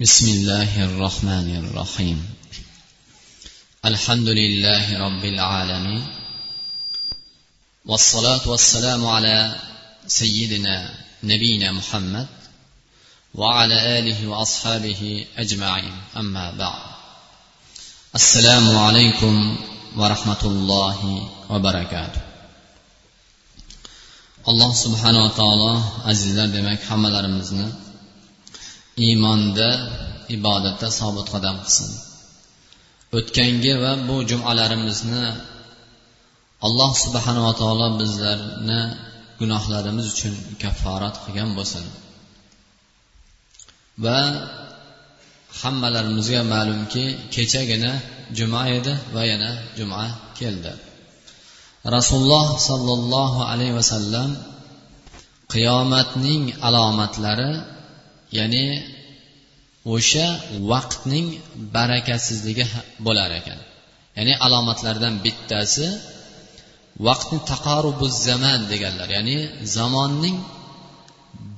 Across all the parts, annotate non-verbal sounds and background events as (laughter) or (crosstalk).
بسم الله الرحمن الرحيم. الحمد لله رب العالمين. والصلاة والسلام على سيدنا نبينا محمد وعلى آله وأصحابه أجمعين. أما بعد. السلام عليكم ورحمة الله وبركاته. alloh subhanava taolo azizlar demak hammalarimizni iymonda ibodatda sobit qadam qilsin. O'tgangi va bu jumalarimizni alloh subhanava taolo bizlarni gunohlarimiz uchun kafforat qilgan bo'lsin. Va hammalarimizga ma'lumki kechagina juma edi va yana juma keldi. Rasululloh sollallohu alayhi vasallam qiyomatning alomatlari ya'ni o'sha vaqtning barakasizligi bo'lar ekan. Ya'ni alomatlardan bittasi vaqtni taqarubu zaman deganlar. Ya'ni zamonning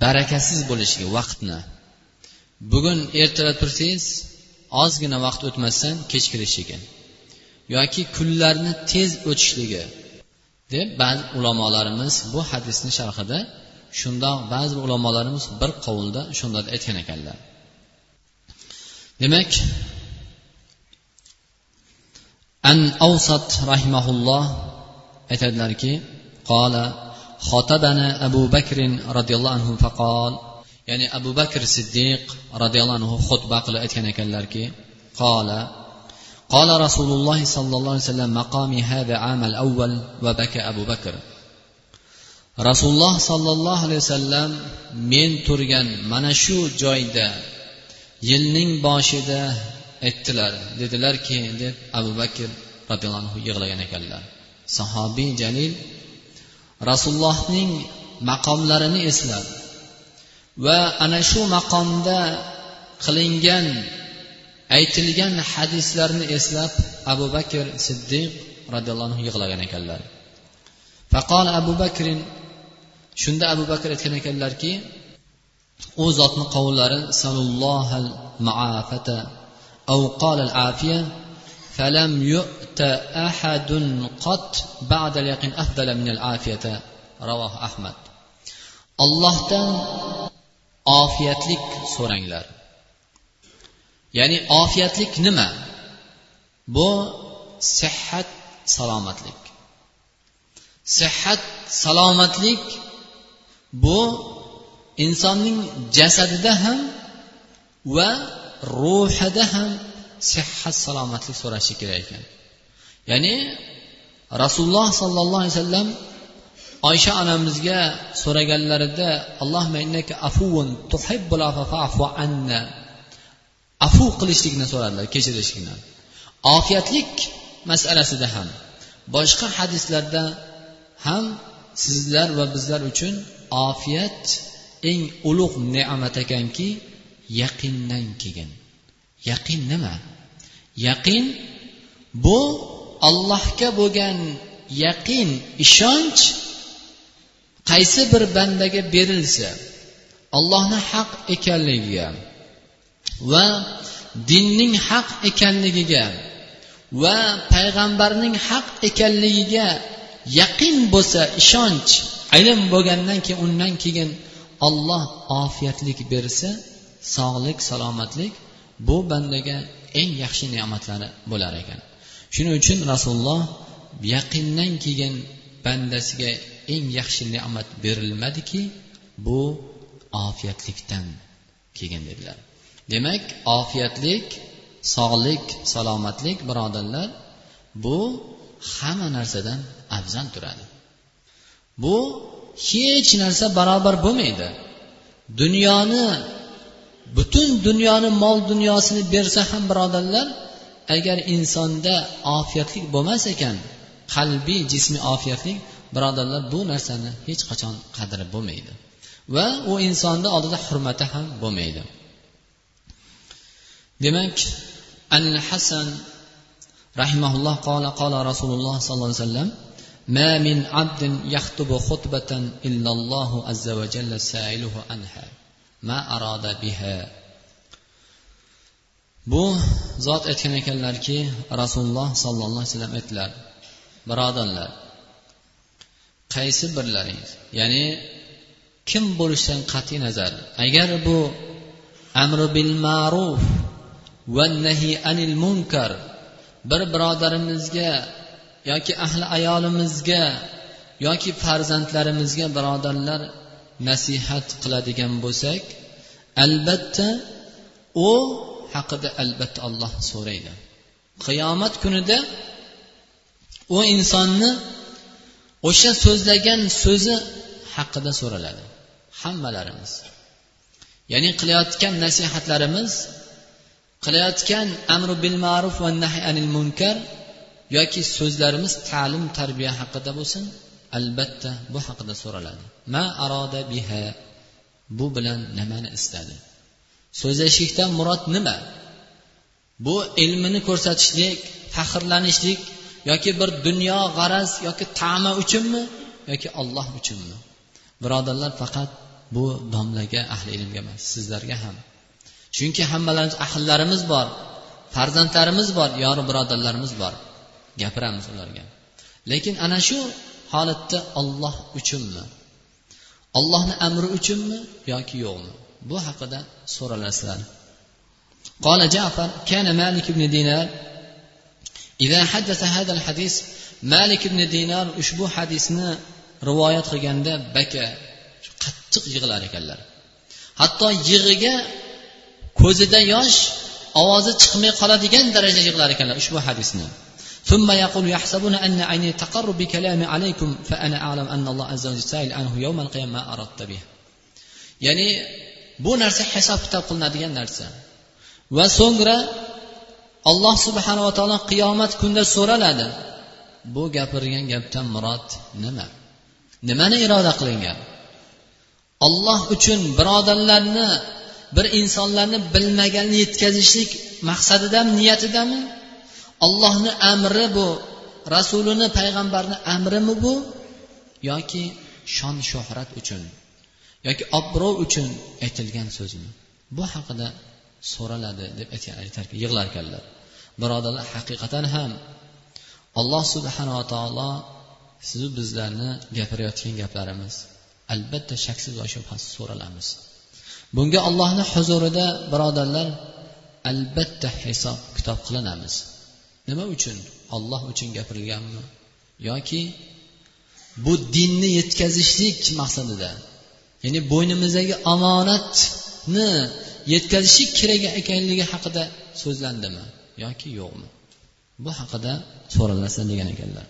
barakasiz bo'lishligi vaqtni. Bugun ertalab tursangiz ozgina vaqt o'tmasdan kech kirishligi yoki kunlarni tez o'tishligi deb ba'zi ulamolarimiz bu hadisni sharhida shundoq ba'zi ulamolarimiz bir qovulda shundoq aytgan ekanlar demak an avsat rahimaulloh aytadilarki qola xotabana abu bakrin roziyallohu anhu faqol ya'ni abu bakr siddiq roziyallohu anhu xutba qilib aytgan ekanlarki qola قال رسول الله صلى الله عليه وسلم مقامي هذا عام الأول وبكى أبو بكر Rasululloh sollallohu alayhi vasallam men turgan mana shu joyda yilning boshida aytdilar dedilarki deb abu bakr roziyallohu anhu yig'lagan ekanlar. Sahobiy jalil rasulullohning maqomlarini eslab va ana shu maqomda qilingan aytilgan hadislarni eslab abu bakr siddiq roziyallohu anhu yig'lagan ekanlar. Faqol abu bakrin shunda abu bakr aytgan ekanlarki u zotni qavllari salullohal maafata أو قال العافية فلم يؤت أحد قط بعد اليقين أفضل من العافية رواه أحمد allohdan ofiyatlik so'ranglar ya'ni ofiyatlik nima bu sihhat salomatlik sihhat salomatlik bu insonning jasadida ham va ruhida ham sihhat salomatlik so'rashi kerak ekan. Ya'ni rasululloh sollallohu alayhi vasallam oysha onamizga so'raganlarida anna. Afu qilishlikni so'radilar kechirishlikni. Ofiyatlik masalasida ham boshqa hadislarda ham sizlar va bizlar uchun ofiyat eng ulug' ne'mat ekanki yaqindan kelgan yaqin nima? Yaqin bu allohga bo'lgan yaqin ishonch qaysi bir bandaga berilsa allohni haq ekanligiga va dinning haq ekanligiga va payg'ambarning haq ekanligiga yaqin bo'lsa ishonch ilm bo'lgandan keyin undan keyin olloh ofiyatlik bersa sog'lik salomatlik bu bandaga eng yaxshi ne'matlari bo'lar ekan. Shuning uchun rasululloh yaqindan keyin bandasiga eng yaxshi ne'mat berilmadiki bu ofiyatlikdan kelgan dedilar. Demak ofiyatlik sog'lik salomatlik birodarlar bu hamma narsadan afzal turadi. Bu hech narsa barobar bo'lmaydi. Dunyoni butun dunyoni mol dunyosini bersa ham birodarlar agar insonda ofiyatlik bo'lmas ekan qalbiy jismiy ofiyatlik birodarlar bu narsani hech qachon qadri bo'lmaydi. Va u insonni oldida hurmati ham bo'lmaydi. Demak al hasan rahimaulloh qola qola rasululloh sollallohu alayhi vasallam ما من عبد يخطب خطبة إلا الله عز وجل سائله عنها ما أراد بها bu zot aytgan ekanlarki rasululloh sollallohu alayhi vasallam aytdilar birodarlar qaysi birlaringiz ya'ni kim bo'lishidan qat'iy nazar agar bu amri bil ma'ruf va nahi anil munkar bir birodarimizga yoki ahli ayolimizga yoki farzandlarimizga birodarlar nasihat qiladigan bo'lsak albatta u haqida albatta alloh so'raydi. Qiyomat kunida u insonni o'sha so'zlagan so'zi haqida so'raladi. Hammalarimiz ya'ni qilayotgan nasihatlarimiz qilayotgan amri bil ma'ruf va nahy anil munkar yoki so'zlarimiz ta'lim tarbiya haqida bo'lsin albatta bu haqida so'raladi. Ma aroda biha bu bilan nimani istadi? So'zlashlikdan murod nima? Bu ilmini ko'rsatishlik faxrlanishlik yoki bir dunyo g'araz yoki tama uchunmi yoki olloh uchunmi? Birodarlar faqat bu domlaga ahli ilmga emas sizlarga ham. Chunki hammalarimiz ahllarimiz bor farzandlarimiz bor yori birodarlarimiz bor. gapiramiz ularga lekin ana shu holatda olloh uchunmi ollohni amri uchunmi yoki yo'qmi bu haqida so'ralasizlar قال جعفر كان مالك بن دينار إذا حدث هذا الحديث مالك بن دينار ushbu hadisni rivoyat qilganda baka qattiq yig'lar ekanlar hatto yig'iga ko'zida yosh ovozi chiqmay qoladigan darajada yig'lar ekanlar ushbu hadisni ثم يقول يحسبون أن عيني تقر بكلامي عليكم فأنا أعلم أن الله عز وجل سائل عنه يوم القيامة ما أردت به ya'ni bu narsa hisob kitob qilinadigan narsa va so'ngra alloh subhanava taolo qiyomat kunida so'raladi bu gapirgan gapdan murod nima nimani iroda qilingan olloh uchun birodarlarni bir insonlarni bilmaganini yetkazishlik maqsadidami niyatidami ollohni amri bu. Rasulini payg'ambarni amrimi bu? Yoki shon shuhrat uchun yoki obro' uchun aytilgan so'zmi? Bu haqida so'raladi deb aytar aytarkan yig'lar ekanlar. Birodarlar haqiqatan ham alloh subhanava taolo sizu bizlarni gapirayotgan gaplarimiz albatta shaksiz va shubhasiz so'ralamiz. Bunga allohni huzurida birodarlar albatta hisob kitob qilinamiz. Nima uchun? Olloh uchun gapirilganmi? Yoki bu dinni yetkazishlik maqsadida? Ya'ni bo'ynimizdagi omonatni yetkazishlik kerak ekanligi haqida so'zlandimi? Yoki yo'qmi? Bu haqida so'ralasa degan ekanlar.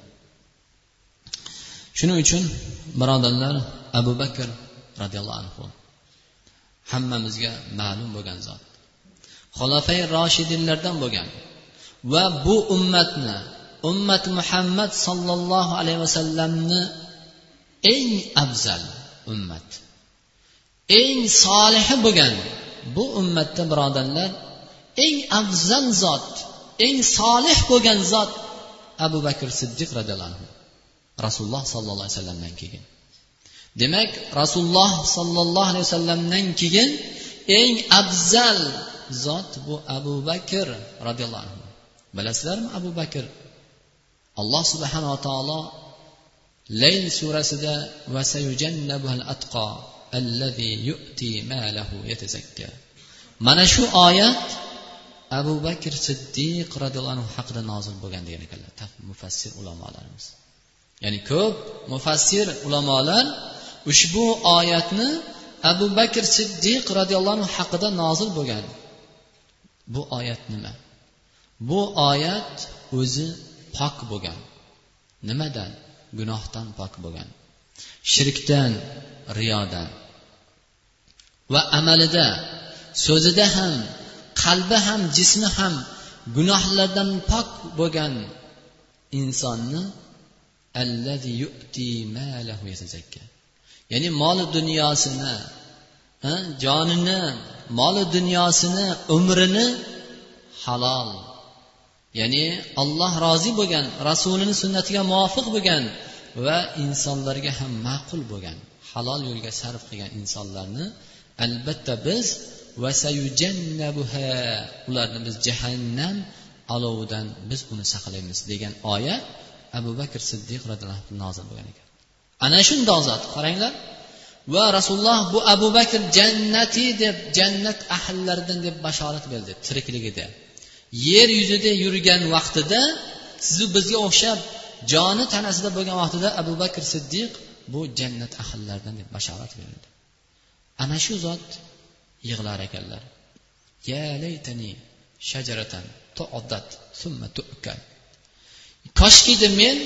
Shuning uchun birodarlar abu bakr roziyallohu anhu hammamizga ma'lum bo'lgan zot. Xolafay roshidinlardan bo'lgan. Va bu ummatni ummat muhammad sollallohu alayhi vasallamni eng afzal ummat eng solihi bo'lgan bu ummatda birodarlar eng afzal zot eng solih bo'lgan zot abu bakr siddiq roziyallohu anhu rasululloh sollallohu alayhi vasallamdan keyin. Demak rasululloh sollallohu alayhi vasallamdan keyin eng afzal zot bu abu bakr roziyallohu anhu. Bilasizlarmi abu bakr? Alloh subhanava taolo layl surasida mana shu oyat abu bakr siddiq roziyallohu anhu haqida nozil bo'lgan degan ekanlar. Mufassir ulamolarimiz. Ya'ni ko'p mufassir ulamolar ushbu oyatni abu bakr siddiq roziyallohu anhu haqida nozil bo'lgan. Bu oyat nima? Bu oyat o'zi pok bo'lgan. Nimadan? Gunohdan pok bo'lgan. Shirkdan riyodan. Va amalida so'zida ham qalbi ham jismi ham gunohlardan pok bo'lgan insonni ya'ni moli dunyosini jonini moli dunyosini umrini halol ya'ni alloh rozi bo'lgan rasulini sunnatiga muvofiq bo'lgan va insonlarga ham ma'qul bo'lgan halol yo'lga sarf qilgan insonlarni albatta biz ularni biz jahannam olovidan biz uni saqlaymiz degan oyat abu bakr siddiq roziyallohu anhu nozil bo'lgan ekan. Ana shundoq zot qaranglar. Va rasululloh bu abu bakr jannati deb jannat ahllaridan deb bashorat berdi tirikligida yer yuzida yurgan vaqtida sizu bizga o'xshab joni tanasida bo'lgan vaqtida abu bakr siddiq bu jannat ahllaridan deb bashorat berildi. Ana shu zot yig'lar ekanlar. Ya laytani shajaratan tuaddat summa tu'kal koshkidi men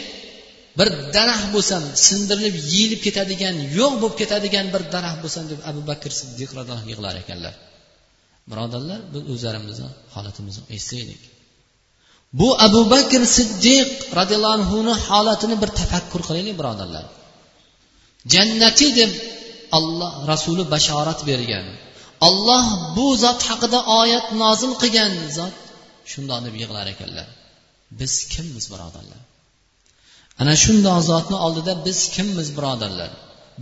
bir daraxt bo'lsam sindirilib yeyilib ketadigan yo'q bo'lib ketadigan bir daraxt bo'lsam deb abu bakr siddiq roziyallohu yig'lar ekanlar. Birodarlar biz o'zlarimizni holatimizni eslaylik bu abu bakr siddiq roziyallohu anhuni holatini bir tafakkur qilaylik birodarlar. Jannati deb alloh rasuli bashorat bergan olloh bu zot haqida oyat nozil qilgan zot shundoq deb yig'lar ekanlar. Biz kimmiz birodarlar? Ana shundoq zotni oldida biz kimmiz birodarlar?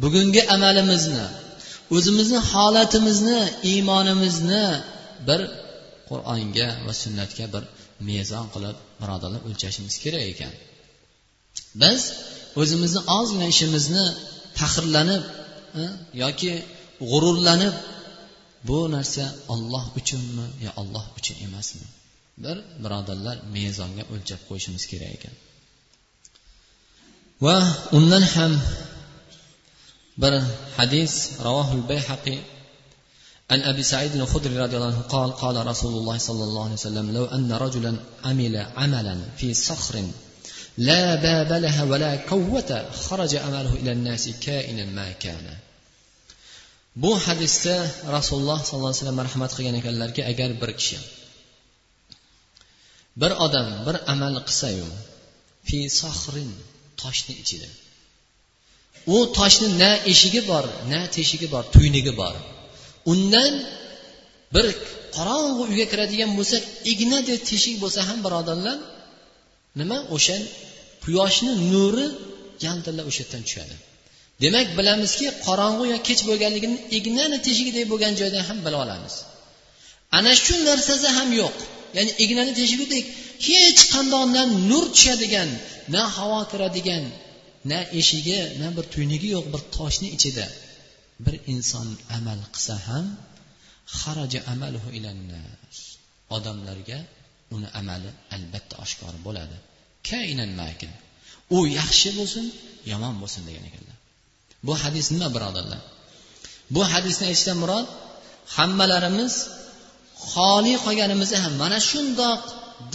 Bugungi amalimizni o'zimizni holatimizni iymonimizni bir qur'onga va sunnatga bir mezon qilib birodarlar o'lchashimiz kerak ekan. Biz o'zimizni ozgina ishimizni faxrlanib yoki g'ururlanib bu narsa olloh uchunmi yo olloh uchun emasmi? Bir birodarlar mezonga o'lchab qo'yishimiz kerak ekan. Va undan ham bir hadis ravohul bayhaqiy عن أبي سعيد الخدري رضي الله عنه قال قال رسول الله صلى الله عليه وسلم لو أن رجلا عمل عملا في صخر لا باب لها ولا كوة خرج أمله إلى الناس كائنا ما كان bu hadisda rasululloh sollallohu alayhi vasallam marhamat qilgan ekanlarki agar bir kishi bir odam bir amal qilsayu fi sohrin toshni ichida u toshni na eshigi bor na teshigi bor tuynigi bor. Undan bir qorong'u uyga kiradigan bo'lsa ignadek teshik bo'lsa ham birodarlar nima? O'sha quyoshni nuri yaltillab o'sha yerdan tushadi. Demak bilamizki qorong'u yo kech bo'lganligini ignani teshigidek bo'lgan joydan ham bila olamiz. Ana shu narsasi ham yo'q. Ya'ni ignani teshigidek hech qandoqdan nur tushadigan na havo kiradigan na eshigi na bir tuynigi yo'q bir toshni ichida bir inson amal qilsa ham haraja amaluhu ilannas odamlarga uni amali albatta oshkor bo'ladi. Kaynan makin. U yaxshi bo'lsin yomon bo'lsin degan ekanlar. Bu hadis nima birodarlar? Bu hadisni aytishdan murod hammalarimiz xoli qolganimizda ham mana shundoq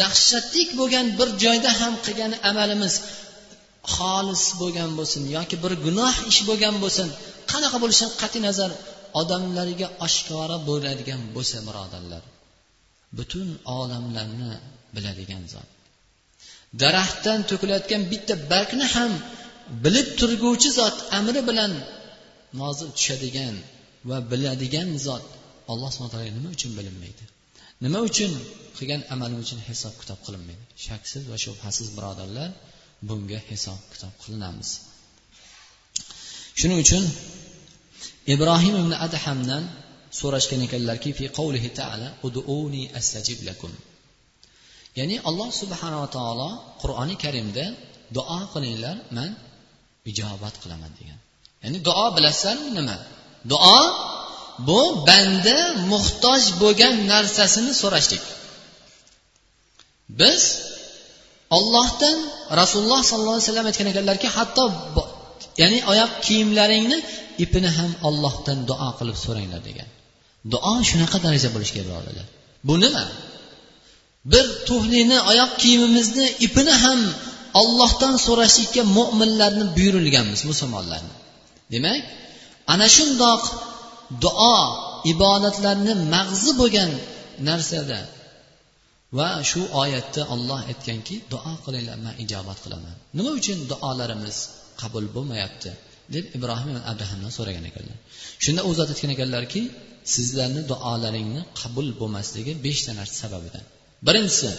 dahshatlik bo'lgan bir joyda ham qilgan amalimiz xolis bo'lgan bo'lsin yoki bir gunoh ish bo'lgan bo'lsin qanaqa bo'lishidan qat'iy nazar odamlarga oshkora bo'ladigan bo'lsa birodarlar butun olamlarni biladigan zot. Daraxtdan to'kilayotgan bitta bargni ham bilib turguvchi zot amri bilan nozil tushadigan va biladigan zot alloh subhana taolo nima uchun bilinmaydi? Nima uchun qilgan amalim uchun hisob kitob qilinmaydi? Shaksiz va shubhasiz birodarlar bunga hisob kitob qilinamiz. Shuning uchun ibrohim ibn adhamdan so'rashgan ekanlarki fi qavlihi taala uduni astajib lakum. Ya'ni alloh subhanava taolo qur'oni karimda duo qilinglar man ijobat qilaman degan. Ya'ni duo bilasizlarmi nima? Duo bu banda muhtoj bo'lgan narsasini so'rashlik. Biz ollohdan rasululloh sollallohu alayhi vasallam aytgan ekanlarki hatto ya'ni oyoq kiyimlaringni ipini ham ollohdan duo qilib so'ranglar degan. Duo shunaqa daraja bo'lishi kerak birodarlar bu nima? Bir tuhlini oyoq kiyimimizni ipini ham ollohdan so'rashlikka mo'minlarni buyurilganmiz musulmonlarni. Demak ana shundoq duo ibodatlarni mag'zi bo'lgan narsada va shu oyatda olloh aytganki duo qilinglar man ijobat qilaman. Nima uchun duolarimiz qabul bo'lmayapti? deb ibrohim abrahamdan so'ragan ekanlar. Shunda u zot aytgan ekanlarki sizlarni duolaringni qabul bo'lmasligi beshta narsa sababidan. Birinchisi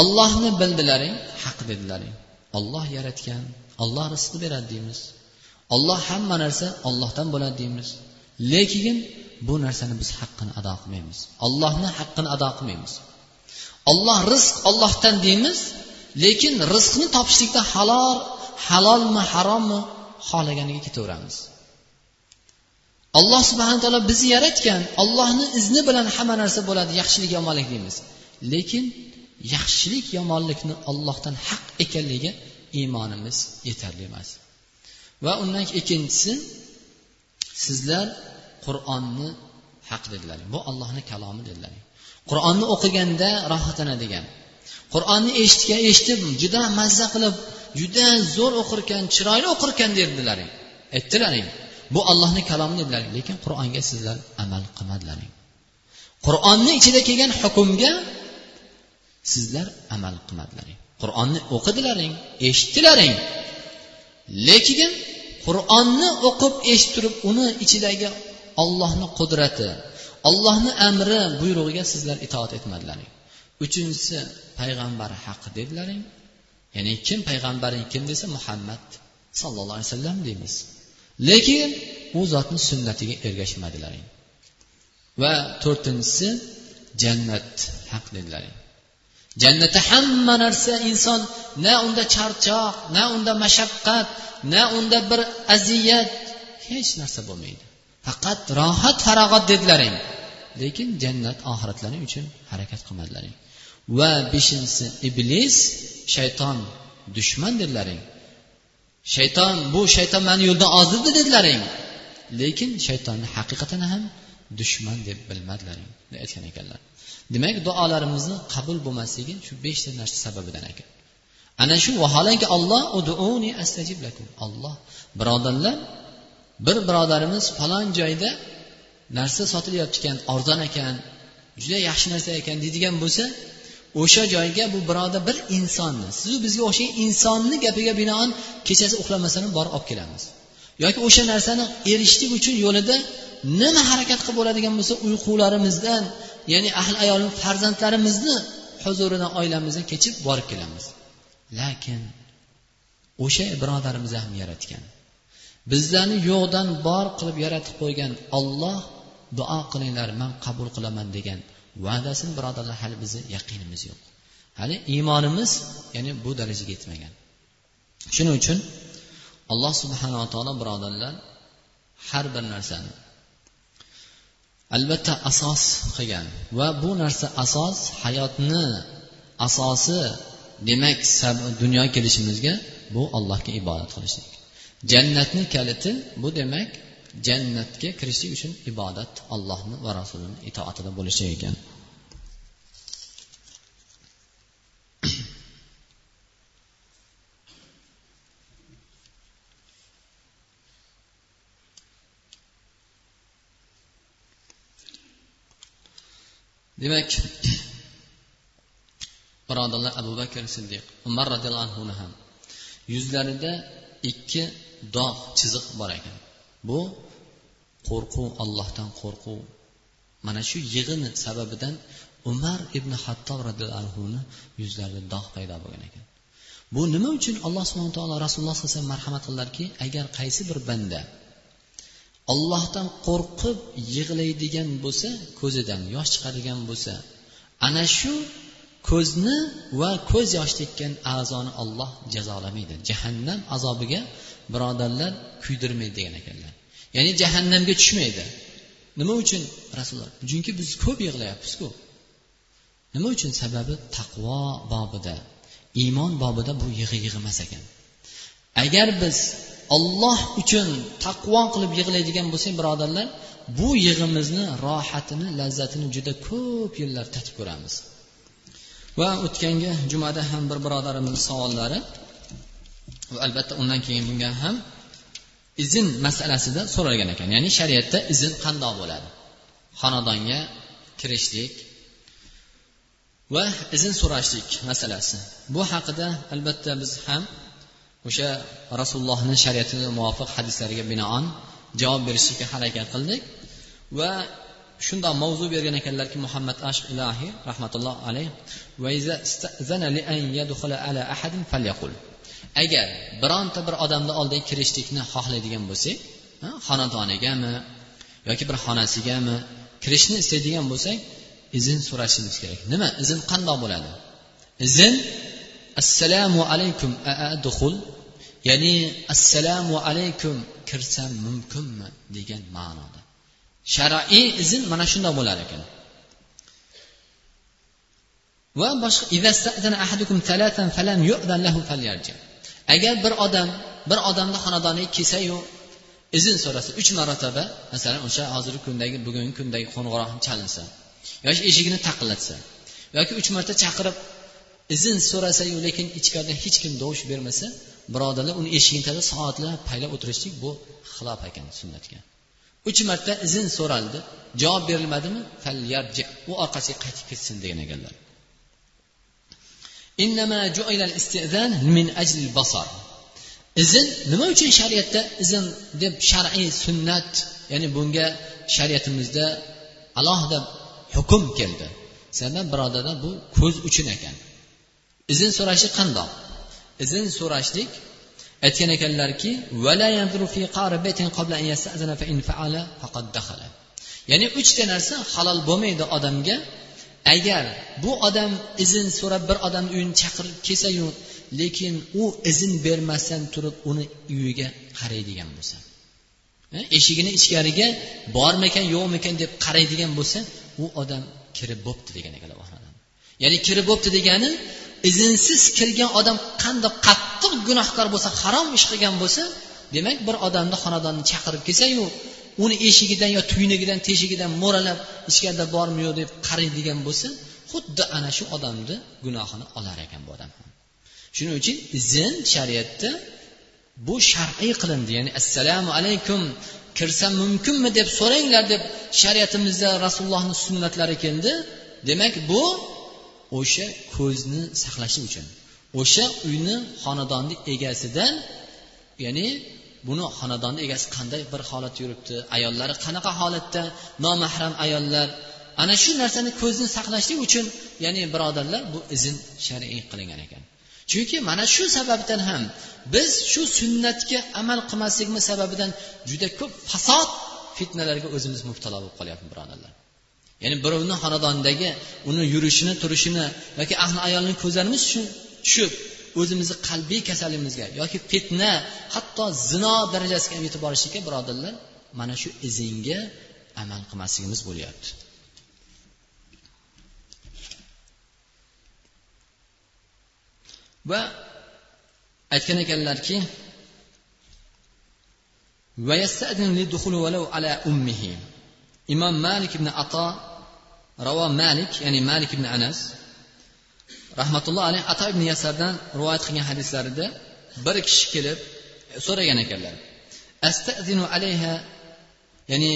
ollohni bildilaring haq dedilaring. Olloh yaratgan olloh rizq beradi deymiz. Olloh hamma narsa ollohdan bo'ladi deymiz. Lekin bu narsani biz haqqini ado qilmaymiz. Ollohni haqqini ado qilmaymiz. Olloh rizq ollohdan deymiz lekin rizqni topishlikda halol halolmi harommi xohlaganiga ketaveramiz. Alloh subhana taolo bizni yaratgan ollohni izni bilan hamma narsa bo'ladi yaxshilik yomonlik deymiz. Lekin yaxshilik yomonlikni ollohdan haq ekanligiga iymonimiz yetarli emas. Va undan ikkinchisi sizlar qur'onni haq dedilar. Bu ollohni kalomi dedilar. Qur'onni o'qiganda rohatlanadigan qur'onni eshitgan eshitib juda mazza qilib juda zo'r o'qirkan chiroyli o'qirkan derdilaring. Aytdilaring bu ollohni kalomi dedilaring lekin qur'onga sizlar amal qilmadilaring. Qur'onni ichida kelgan hukmga sizlar amal qilmadilaring. Qur'onni o'qidilaring eshitdilaring. Lekin qur'onni o'qib eshitib turib uni ichidagi ollohni qudrati ollohni amri buyrug'iga sizlar itoat etmadilaring. Uchinchisi payg'ambar haqi dedilaring. Ya'ni kim payg'ambaring kim desa muhammad sallallohu alayhi vasallam deymiz. Lekin u zotni sunnatiga ergashmadilaring. Va to'rtinchisi jannat haq dedilaring. Jannatda hamma narsa inson na unda charchoq na unda mashaqqat na unda bir aziyat hech narsa bo'lmaydi. Faqat rohat farog'at dedilaring. Lekin jannat oxiratlaring uchun harakat qilmadilaring. Va beshinchisi iblis shayton dushman dedilaring. Shayton bu shayton mani yo'ldan ozdirdi dedilaring. Lekin shaytonni haqiqatan ham dushman deb bilmadilaring aytgan ekanlar. Demak duolarimizni qabul bo'lmasligi shu beshta narsa sababidan ekan. Ana shu vaholanki olloh astajib lakum. Olloh birodarlar bir birodarimiz falon joyda narsa sotilyapti ekan arzon ekan juda yaxshi narsa ekan deydigan bo'lsa o'sha joyga bu birodar bir insonni sizu bizga o'xshagan insonni gapiga binoan kechasi uxlamasdan borib olib kelamiz. Yoki o'sha narsani erishishlik uchun yo'lida nima harakat qilib bo'ladigan bo'lsa uyqularimizdan ya'ni ahli ayolim farzandlarimizni huzuridan oilamizdan kechib borib kelamiz. Lekin o'sha birodarimizni ham yaratgan. Bizlarni yo'qdan bor qilib yaratib qo'ygan olloh duo qilinglar man qabul qilaman degan va'dasini birodarlar hali bizni yaqinimiz yo'q. Hali iymonimiz ya'ni bu darajaga yetmagan. Shuning uchun alloh subhanava taolo birodarlar har bir narsani albatta asos qilgan va bu narsa asos hayotni asosi demak dunyoga kelishimizga bu allohga ibodat qilishlik. Jannatni kaliti bu demak jannatga kirishlik uchun ibodat allohni va rasulini itoatida bo'lishi ekan demak birodarlar abu bakr siddiq umar roziyallohu anhuni ham yuzlarida ikki dog' chiziq bor ekan. Bu qo'rquv allohdan qo'rquv. Mana shu yig'ini sababidan umar ibn hattob roziyallohu anhuni yuzlarida dog' paydo bo'lgan ekan. Bu nima uchun alloh subhana taolo rasululloh sallallohu alayhi vasallam marhamat qildilarki agar qaysi bir banda ollohdan qo'rqib yig'laydigan bo'lsa ko'zidan yosh chiqadigan bo'lsa ana shu ko'zni va ko'z yosh tekkan a'zoni olloh jazolamaydi. Jahannam azobiga birodarlar kuydirmaydi degan ekanlar. Ya'ni jahannamga tushmaydi. Nima uchun rasululloh? Chunki biz ko'p yig'layapmizku. Nima uchun? Sababi taqvo bobida iymon bobida bu yig'i yig'imas ekan. Agar biz olloh uchun taqvo qilib yig'laydigan bo'lsak birodarlar bu yig'imizni rohatini lazzatini juda ko'p yillar tatib ko'ramiz. Va o'tgangi jumada ham bir birodarimiz savollari va albatta undan keyin bunga ham izn masalasida so'ralgan ekan. Ya'ni shariatda izn qandoq bo'ladi? Xonadonga kirishlik va izn so'rashlik masalasi. Bu haqida albatta biz ham o'sha rasulullohni shariatiga muvofiq hadislariga binoan javob berishlikka harakat qildik va shundoq mavzu bergan ekanlarki muhammad ashq ilohiy rahmatulloh alayh agar bironta bir odamni oldiga kirishlikni xohlaydigan bo'lsak xonadonigami yoki bir xonasigami kirishni istaydigan bo'lsak izn so'rashimiz kerak. Nima? Izn qandoq bo'ladi? Izn assalomu alaykum duxul ya'ni assalomu alaykum kirsam mumkinmi? degan ma'noda. Shar'iy izn mana shundoq bo'lar ekan. Va boshqa agar bir odam bir odamni xonadoniga kelsayu izn so'rasa uch marotaba masalan o'sha hozirgi kundagi bugungi kundagi qo'ng'iroq chalinsa yoki eshigini taqillatsa yoki uch marta chaqirib izn so'rasayu lekin ichkarida hech kim dovush bermasa birodarlar uni eshigini tagiga soatlab paylab o'tirishlik bu xilof ekan sunnatga. Uch marta izn so'raldi. Javob berilmadimi? U orqasiga qaytib ketsin degan ekanlar. Izn nima uchun shariatda izn deb shar'iy sunnat ya'ni bunga shariatimizda alohida hukm keldi. Sabab birodarlar bu ko'z uchun ekan. Izn so'rashlik qandoq? Izn so'rashlik aytgan ekanlarki ya'ni uchta narsa halol bo'lmaydi odamga. Agar bu odam izn so'rab bir odamni uyini chaqirib kelsayu lekin u izn bermasdan turib uni uyiga qaraydigan bo'lsa eshigini ichkariga bormikan yo'qmikan deb qaraydigan bo'lsa u odam kirib bo'pti degan ekanlar ya'ni kirib bo'pti degani izinsiz kirgan odam qandoq qattiq gunohkor bo'lsa harom ish qilgan bo'lsa demak bir odamni xonadonni chaqirib kelsayu uni eshigidan yo tuynugidan teshigidan mo'ralab ichkarida bormi yo'q deb qaraydigan bo'lsa xuddi ana shu odamni gunohini olar ekan bu odam. Ham shuning uchun izn shariatda bu shar'iy qilindi ya'ni assalomu alaykum kirsam mumkinmi deb so'ranglar deb shariatimizda rasulullohni sunnatlari keldi. Demak bu o'sha ko'zni saqlashi uchun. O'sha uyni xonadonni egasidan ya'ni buni xonadonni egasi qanday bir holatda yuribdi ayollari qanaqa holatda nomahram ayollar. Ana shu narsani ko'zni saqlashlik uchun ya'ni birodarlar bu izn shar'iy qilingan ekan. Chunki mana shu sababdan ham biz shu sunnatga amal qilmasligimiz sababidan juda ko'p fasod fitnalarga o'zimiz mubtalo bo'lib qolyapmiz birodarlar. Ya'ni birovni xonadonidagi uni yurishini turishini yoki ahli ayolni ko'zlarimiz tushib o'zimizni qalbiy kasalimizga yoki fitna hatto zino darajasiga ham yetib borishlikka birodarlar mana shu izinga amal qilmasligimiz bo'lyapti. Va aytgan ekanlarki imom malik ibn ato ravo malik ya'ni malik ibn anas rahmatulloh alayhi ato ibn yasardan rivoyat qilgan hadislarida bir kishi kelib e, so'ragan ekanlar. Astazinu alayha ya'ni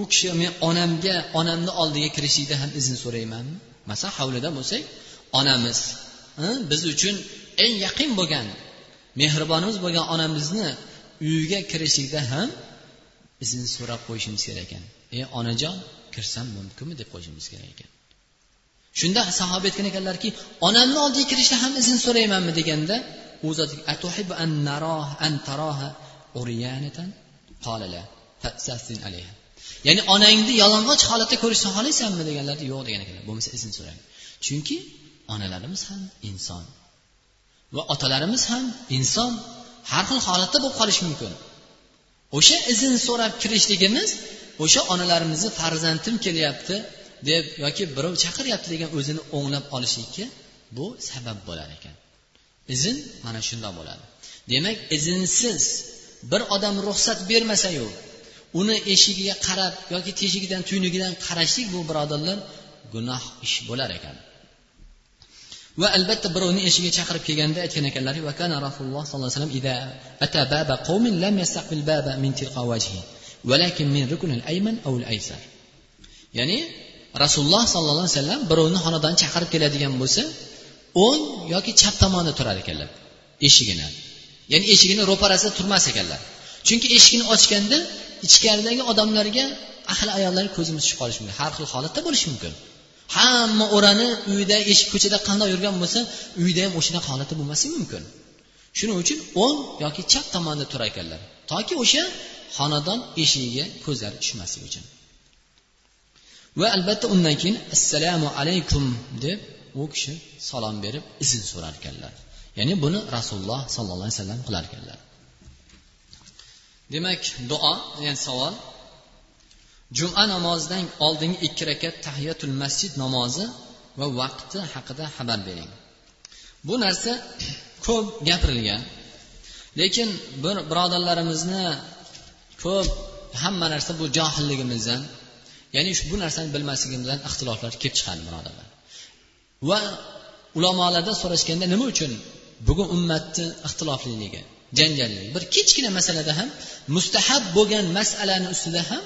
u kishi men onamga onamni oldiga kirishlikda ham izn so'raymanmi masalan hovlida bo'lsak onamiz biz uchun eng yaqin bo'lgan mehribonimiz bo'lgan onamizni uyiga kirishlikda ham izn so'rab qo'yishimiz kerak ekan. Ey onajon kirsam mumkinmi deb qo'yishimiz kerak ekan. Shunda sahoba aytgan ekanlarki onamni oldiga kirishda ham izn so'raymanmi deganda u zot an naroh an taroha uriyanatan qolala alayha. Ya'ni onangni yalang'och holatda ko'rishni xohlaysanmi deganlarda yo'q degan ekanlar bo'lmasa izn so'rang. Chunki onalarimiz ham inson va otalarimiz ham inson har xil holatda bo'lib qolishi mumkin. O'sha izn so'rab kirishligimiz o'sha onalarimizni farzandim kelyapti deb yoki birov chaqiryapti degan o'zini o'nglab olishlikka bu sabab bo'lar ekan. Izn mana shundoq bo'ladi. Demak iznsiz bir odam ruxsat bermasayu uni eshigiga qarab yoki teshigidan tuynugidan qarashlik bu birodarlar gunoh ish bo'lar ekan. Va albatta birovni eshigiga chaqirib kelganda aytgan ekanlarki va kana rasululloh sollallohu alayhi vasallam ata baba qawmin lam yastaqbil baba min valakin min ruknil ayman aw aysar ya'ni rasululloh sollallohu alayhi vasallam birovni xonadan chaqirib keladigan bo'lsa o'ng yoki chap tomonda turar ekanlar eshigini. Ya'ni eshigini ro'parasida turmas ekanlar. Chunki eshikni ochganda ichkaridagi odamlarga ahli ayollar ko'zimiz tushib qolishi mumkin har xil holatda bo'lishi mumkin. Hamma o'rani uyda eshik ko'chada qandoq yurgan bo'lsa uyda ham o'shanaqa holatda bo'lmasligi mumkin. Shuning uchun o'ng yoki chap tomonda turar ekanlar. Toki o'sha xonadon eshigiga ko'zlari tushmasligi uchun. Va albatta undan keyin assalomu alaykum deb u kishi salom berib izn so'rar ekanlar. Ya'ni buni rasululloh sollallohu alayhi vasallam qilar ekanlar. Demak duo ya'ni savol juma namozidan oldingi ikki rakat tahiyatul masjid namozi va vaqti haqida xabar bering. Bu narsa ko'p gapirilgan lekin bir birodarlarimizni ko'p hamma narsa bu johilligimizdan ya'ni bu narsani bilmasligimizdan ixtiloflar kelib chiqadi birodarlar va ulamolardan so'rashganda nima uchun bugun ummatni ixtilofliligi janjalligi bir kichkina masalada ham mustahab bo'lgan masalani ustida ham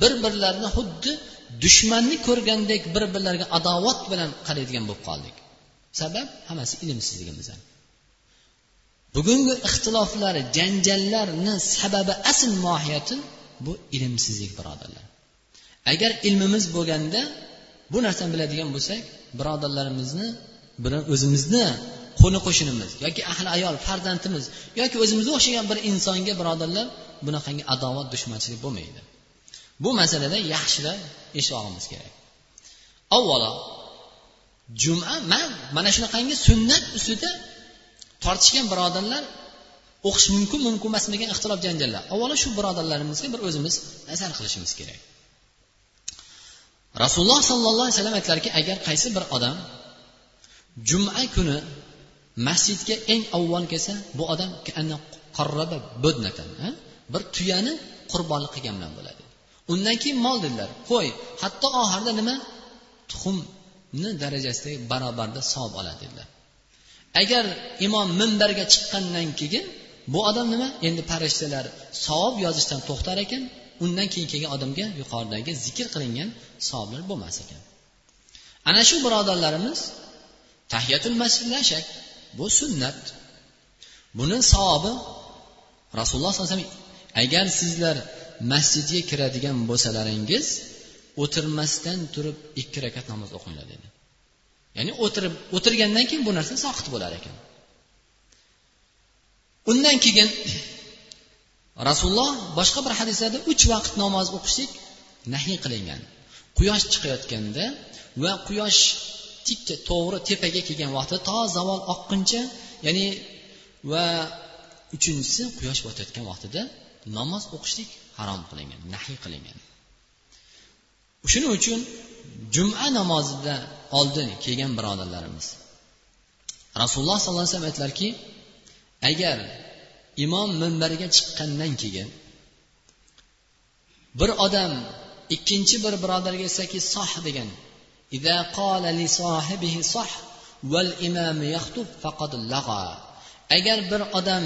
bir birlarini xuddi dushmanni ko'rgandek bir birlariga adovat bilan qaraydigan bo'lib qoldik. Sabab? Hammasi ilmsizligimizdan. Bugungi ixtiloflar janjallarni sababi asl mohiyati bu ilmsizlik birodarlar. Agar ilmimiz bo'lganda bu narsani biladigan bo'lsak birodarlarimizni bilan o'zimizni qo'ni qo'shnimiz yoki ahli ayol farzandimiz yoki o'zimizga o'xshagan bir insonga birodarlar bunaqangi adovat dushmanchilik bo'lmaydi. Bu masalada yaxshilab eshitib kerak. Avvalo juma man mana shunaqangi sunnat ustida tortishgan birodarlar o'qish mumkin mumkin emasmikan ixtilof janjallar avvalo shu birodarlarimizga bir o'zimiz nazar qilishimiz kerak. Rasululloh sollallohu alayhi vasallam aytdilarki agar qaysi bir odam juma kuni masjidga eng avval kelsa bu odam bir tuyani qurbonlik qilgan bilan bo'ladi. Undan keyin mol dedilar qo'y hatto oxirida nima? Tuxumni darajasidagi barobarda savob oladi dedilar. Agar imom minbarga chiqqandan keyin bu odam nima? Endi farishtalar savob yozishdan to'xtar ekan undan keyin kelgan odamga yuqoridagi zikr qilingan savoblar bo'lmas ekan. Ana shu birodarlarimiz tahiyatul masjidlashak bu sunnat. Buni savobi rasululloh sallallohu alayhi vasallam agar sizlar masjidga kiradigan bo'lsalaringiz o'tirmasdan turib ikki rakat namoz o'qinglar dedi. Ya'ni o'tirib o'tirgandan keyin bu narsa soqit bo'lar ekan. Undan keyin (coughs) rasululloh boshqa bir hadislarda uch vaqt namoz o'qishlik nahiy qilingan. Quyosh chiqayotganda va quyosh tikka to'g'ri tepaga kelgan vaqtda to zavol oqquncha ya'ni va uchinchisi quyosh botayotgan vaqtida namoz o'qishlik harom qilingan nahiy qilingan. Shuning uchun juma namozida oldin kelgan birodarlarimiz. Rasululloh sollallohu alayhi vasallam aytdilarki agar imom minbariga chiqqandan keyin bir odam ikkinchi bir birodarga aytsaki soh degan agar bir odam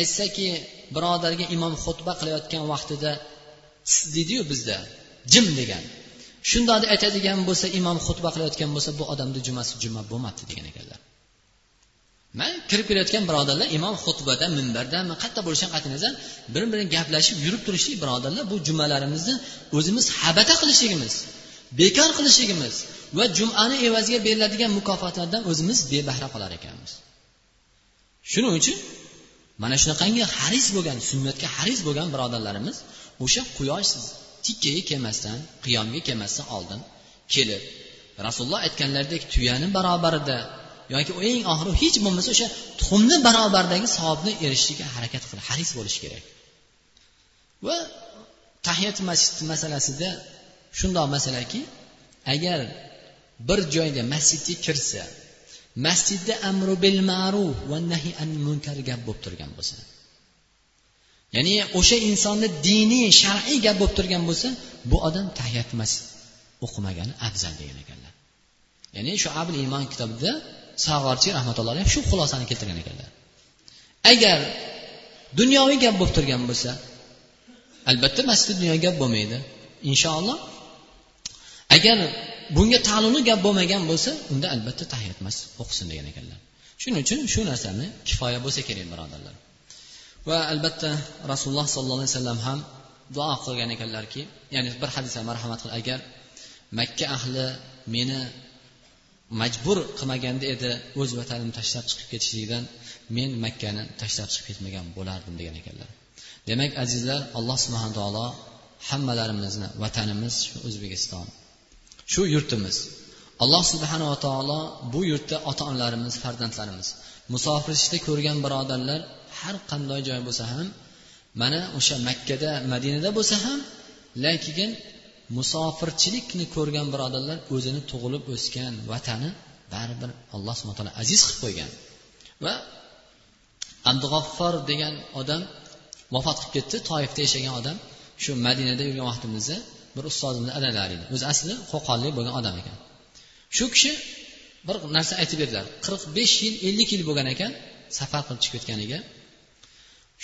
aytsaki birodarga imom xutba qilayotgan vaqtida deydiyu bizda jim degan. Shundoq deb aytadigan bo'lsa imom xutba qilayotgan bo'lsa bu odamni jumasi juma bo'lmabdi degan ekanlar. Man kirib kelayotgan birodarlar imom xutbada minbardami qayerda bo'lishidan qat'iy nazar bir birini gaplashib yurib turishlik birodarlar bu jumalarimizni o'zimiz habata qilishligimiz bekor qilishligimiz va jumani evaziga beriladigan mukofotlardan o'zimiz bebahra qolar ekanmiz. Shuning uchun mana shunaqangi haris bo'lgan sunnatga haris bo'lgan birodarlarimiz o'sha quyosh tikkaga kelmasdan qiyomga kelmasdan oldin kelib rasululloh aytganlaridek tuyani barobarida yoki eng oxiri hech bo'lmasa o'sha tuxumni barobardagi savobni erishishga harakat qilib haris bo'lish kerak. Va tahiyat masjid masalasida shundoq masalaki agar bir joyga masjidga kirsa masjidda amru bil ma'ruf va nahi anil munkar gap bo'lib turgan bo'lsa ya'ni o'sha insonni diniy shar'iy gap bo'lib turgan bo'lsa bu odam tahiyat masjid o'qimagani afzal degan ekanlar. Ya'ni shu abul iymon kitobida sag'orchi rahmatulloh alayhi shu xulosani keltirgan ekanlar. Agar dunyoviy gap bo'lib turgan bo'lsa albatta masjidda dunyo gap bo'lmaydi inshaalloh. Agar bunga taalluqli gap bo'lmagan bo'lsa unda albatta tahiyat masjid o'qisin degan ekanlar. Shuning uchun shu narsani kifoya bo'lsa kerak birodarlar. Va albatta rasululloh sollallohu alayhi vasallam ham duo qilgan ekanlarki ya'ni bir hadisda marhamat qil agar makka ahli meni majbur qilmaganda edi o'z vatanimni tashlab chiqib ketishlikdan men makkani tashlab chiqib ketmagan bo'lardim degan ekanlar. Demak azizlar alloh subhana taolo hammalarimizni vatanimiz shu o'zbekiston shu yurtimiz alloh subhanava taolo bu yurtda ota onalarimiz farzandlarimiz musofirlikda ko'rgan birodarlar har qanday joy bo'lsa ham mana o'sha makkada madinada bo'lsa ham lekin musofirchilikni ko'rgan birodarlar o'zini tug'ilib o'sgan vatani baribir alloh subhana taolo aziz qilib qo'ygan. Va abdug'affor degan odam vafot qilib ketdi toifda yashagan odam shu madinada yurgan vaqtimizda bir ustozimizni adalari edi. O'zi asli qo'qonlik bo'lgan odam ekan. Shu kishi bir narsa aytib berdilar qirq besh yil ellik yil bo'lgan ekan safar qilib chiqib ketganiga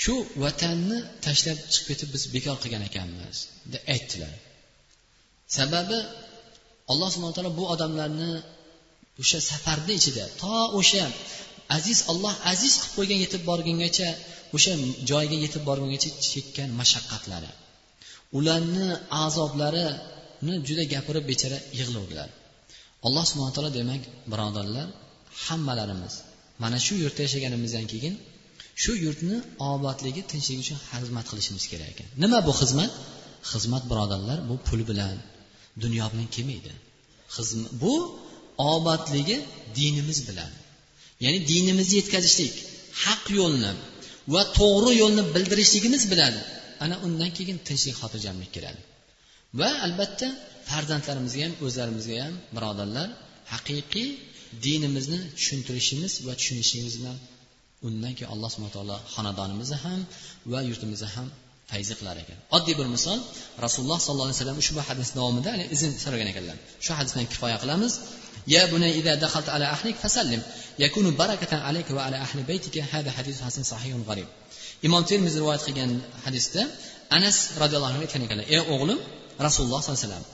shu vatanni tashlab chiqib ketib biz bekor qilgan ekanmiz deb aytdilar. Sababi alloh subhana taolo bu odamlarni o'sha safarni ichida to o'sha aziz olloh aziz qilib qo'ygan yetib borgungacha o'sha joyga yetib borgungacha chekkan mashaqqatlari. Ularni azoblarini juda gapirib bechora yig'lavdilar alloh subhana taolo demak birodarlar hammalarimiz mana shu yurtda yashaganimizdan keyin shu yurtni obodligi tinchligi uchun xizmat qilishimiz kerak ekan. Nima bu xizmat? Xizmat birodarlar bu pul bilan dunyo bilan kelmaydi. Bu obodligi dinimiz bilan. Ya'ni dinimizni yetkazishlik haq yo'lni va to'g'ri yo'lni bildirishligimiz bilan ana undan keyin tinchlik xotirjamlik keladi. Va albatta farzandlarimizga ham o'zlarimizga ham birodarlar haqiqiy dinimizni tushuntirishimiz va tushunishimiz bilan undan keyin alloh subhana taolo xonadonimizni ham va yurtimizni ham fayzi qilar ekan oddiy bir misol rasululloh sollallohu alayhi vasallam ushbu hadis davomida izn so'ragan ekanlar shu hadis bilan kifoya qilamiz يا بني إذا دخلت على أهلك فسلم يكون بركة عليك وعلى أهل بيتك هذا حديث حسن صحيح غريب imom termiz rivoyat qilgan hadisda anas roziyallohu anhu aytgan ekanlar ey o'g'lim rasululloh sollallohu alayhi vasallam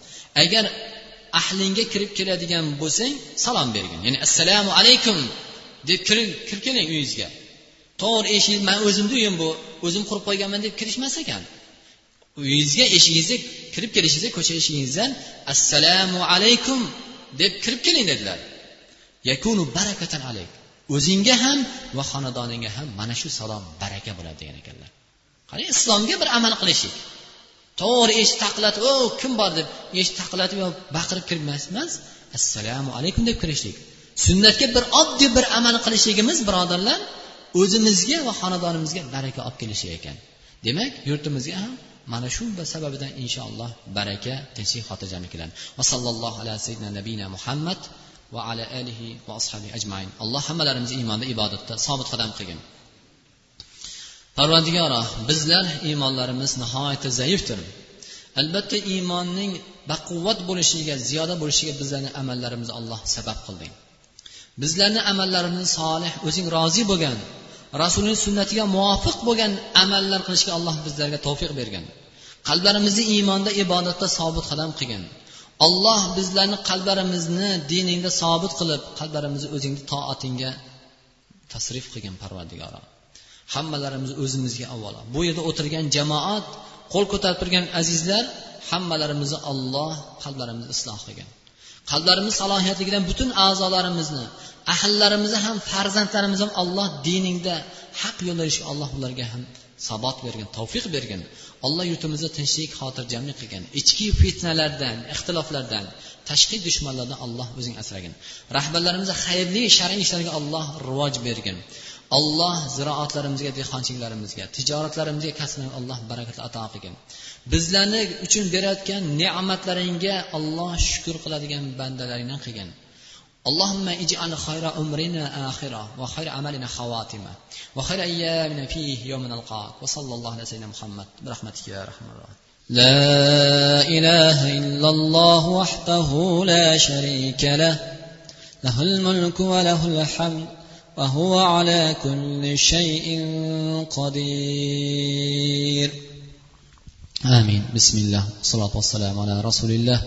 agar ahlingga kirib keladigan bo'lsang salom bergin ya'ni assalomu alaykum Deb kirib kirib keling uyingizga. To'g'ri eshik man o'zimni uyim bu o'zim qurib qo'yganman deb kirishmas ekan. Uyingizga eshigingizga kirib kelishingizda ko'cha eshigingizdan assalomu alaykum deb kirib keling dedilar. Yakunu barakatan alayk. O'zingga ham va xonadoningga ham mana shu salom baraka bo'ladi degan ekanlar. Qarang islomga bir amal qilishlik. To'g'ri eshik taqillatib o kim bor? deb eshik taqillatib yo baqirib kirmasmas assalomu alaykum deb kirishlik. Sunnatga bir oddiy bir amal qilishligimiz birodarlar o'zimizga va xonadonimizga baraka olib kelishi ekan. Demak yurtimizga ham mana shu sababidan inshaalloh baraka tinchlik xotirjamlik keladi va sallallohu alayhi sayyidina nabiyina muhammad va ala alihi va ashabi ajmain. Alloh hammalarimizni iymonda ibodatda sobit qadam qilgin. Parvardigoro bizlar iymonlarimiz nihoyatda zaifdir. Albatta iymonning baquvvat bo'lishiga ziyoda bo'lishiga bizlarni amallarimizni alloh sabab qilding. Bizlarni amallarimizni solih o'zing rozi bo'lgan rasulning sunnatiga muvofiq bo'lgan amallar qilishga alloh bizlarga tavfiq bergan. Qalblarimizni iymonda ibodatda sobit qadam qilgin olloh bizlarni qalblarimizni diningda sobit qilib qalblarimizni o'zingni toatingga tasrif qilgin parvardigoro hammalarimiz o'zimizga avvalo. Bu yerda o'tirgan jamoat qo'l ko'tarib turgan azizlar hammalarimizni olloh qalblarimizni isloh qilgin qalblarimiz salohiyatligidan butun a'zolarimizni ahllarimizni ham farzandlarimizni ham alloh diningda haq yo'lda yurishga alloh ularga ham sabot bergin tavfiq bergin alloh yurtimizni tinchlik xotirjamlik qilgin ichki fitnalardan ixtiloflardan tashqi dushmanlardan alloh o'zing asragin. Rahbarlarimizga xayrli shar'iy ishlarga alloh rivoj bergin. olloh ziroatlarimizga dehqonchiliklarimizga tijoratlarimizga kasbini alloh barakat ato qilgin. Bizlarni uchun berayotgan ne'matlaringga alloh shukur qiladigan bandalaringdan qilgin. اللهم اجعل خير أمرنا آخرة وخير عملنا خواتمة وخير أيامنا فيه يوم نلقاك وصلى الله على سيدنا محمد برحمتك يا رحمن الرحيم لا إله إلا الله وحده لا شريك له له الملك وله الحمد وهو على كل شيء قدير آمين بسم الله والصلاة والسلام على رسول الله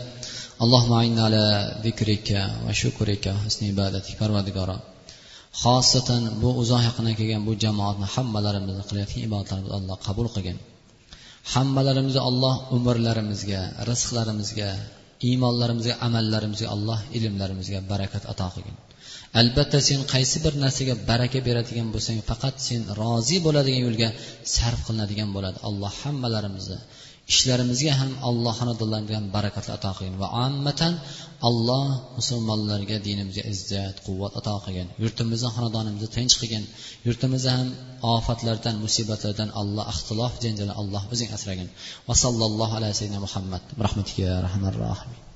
allohumma ayna ala zikrika va shukrika husni ibadatik parvardigoro xosatan bu uzoq yaqindan kelgan bu jamoatni hammalarimizni qilayotgan ibodatlarimizni alloh qabul qilgin hammalarimizni alloh umrlarimizga rizqlarimizga iymonlarimizga amallarimizga alloh ilmlarimizga barakat ato qilgin albatta sen qaysi bir narsaga baraka beradigan bo'lsang faqat sen rozi bo'ladigan yo'lga sarf qilinadigan bo'ladi. Alloh hammalarimizni ishlarimizga ham alloh xonadonlariga barakatlar ato qilgin. Va ammatan alloh musulmonlarga dinimizga izzat quvvat ato qilgin. Yurtimizni xonadonimizni tinch qilgin. Yurtimizni ham ofatlardan musibatlardan alloh ixtilof janjaldan alloh o'zing asragin. Va sallallohu alayhi muhammad. Rahmatiga rahmanir rohim